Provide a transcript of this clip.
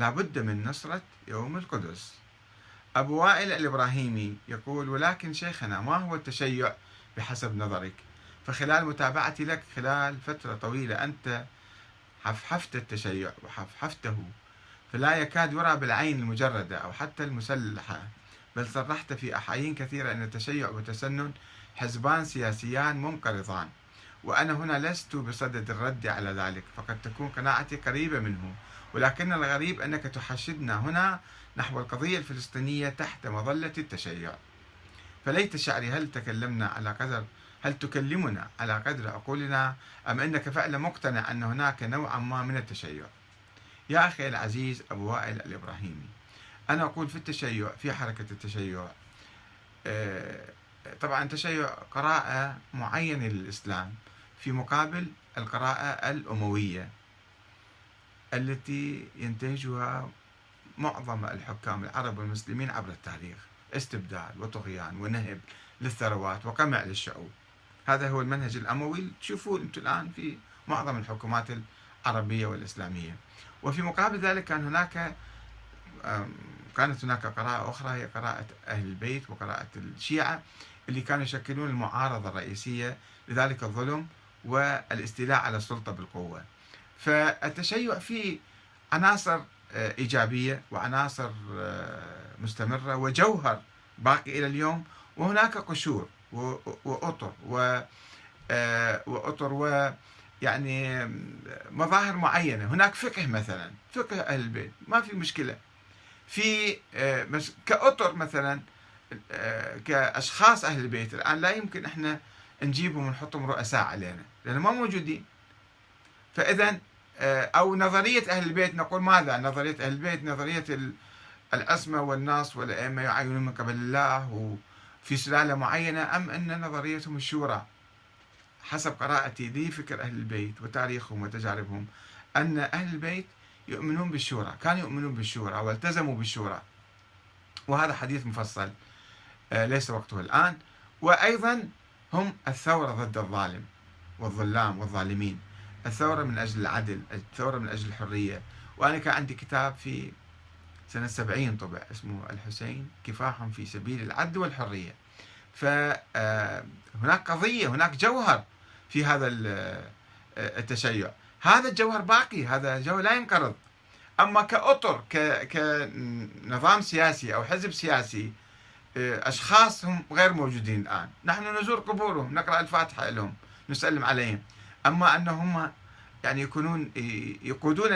لابد من نصرة يوم القدس. أبو وائل الإبراهيمي يقول ولكن شيخنا ما هو التشيع بحسب نظرك؟ فخلال متابعتي لك خلال فترة طويلة أنت حفحفت التشيع وحفحفته فلا يكاد يرى بالعين المجردة أو حتى المسلحة بل صرحت في أحايين كثيرة أن التشيع والتسنن حزبان سياسيان منقرضان. وأنا هنا لست بصدد الرد على ذلك فقد تكون قناعتي قريبة منه. ولكن الغريب أنك تحشدنا هنا نحو القضية الفلسطينية تحت مظلة التشيع. فليت شعري هل تكلمنا على قدر هل تكلمنا على قدر عقولنا أم أنك فعلا مقتنع أن هناك نوعا ما من التشيع؟ يا أخي العزيز أبو وائل الإبراهيمي أنا أقول في التشيع في حركة التشيع آه، طبعا التشيع قراءة معينة للإسلام. في مقابل القراءة الأموية التي ينتهجها معظم الحكام العرب والمسلمين عبر التاريخ. استبداد وطغيان ونهب للثروات وقمع للشعوب. هذا هو المنهج الأموي تشوفون أنتم الآن في معظم الحكومات العربية والإسلامية. وفي مقابل ذلك كان هناك كانت هناك قراءة أخرى هي قراءة أهل البيت وقراءة الشيعة اللي كانوا يشكلون المعارضة الرئيسية لذلك الظلم والاستيلاء على السلطة بالقوة. فالتشيع فيه عناصر آه، إيجابية وعناصر آه، مستمرة وجوهر باقي إلى اليوم وهناك قشور وأطر و آه، وأطر و يعني مظاهر معينة. هناك فقه مثلا فقه أهل البيت ما في مشكلة. في كأطر مثلا كأشخاص أهل البيت الآن لا يمكن إحنا نجيبهم ونحطهم رؤساء علينا لأنهم ما موجودين. فإذا آه، أو نظرية أهل البيت نقول ماذا؟ نظرية أهل البيت نظرية العصمة والناس والأئمة يعينون من قبل الله وفي سلالة معينة أم أن نظريتهم الشورى حسب قراءتي لفكر أهل البيت وتاريخهم وتجاربهم أن أهل البيت يؤمنون بالشورى كانوا يؤمنون بالشورى والتزموا بالشورى. وهذا حديث مفصل آه، ليس وقته الآن. وأيضا هم الثورة ضد الظالم والظلام والظالمين. الثورة من أجل العدل الثورة من أجل الحرية. وأنا كان عندي كتاب في سنة سبعين طبع اسمه الحسين كفاح في سبيل العدل والحرية. فهناك قضية هناك جوهر في هذا التشيع. هذا الجوهر باقي هذا جوهر لا ينقرض. أما كأطر كنظام سياسي أو حزب سياسي أشخاص هم غير موجودين الآن. نحن نزور قبورهم نقرأ الفاتحة لهم نسلم عليهم. أما أنهم يعني يكونون يقودون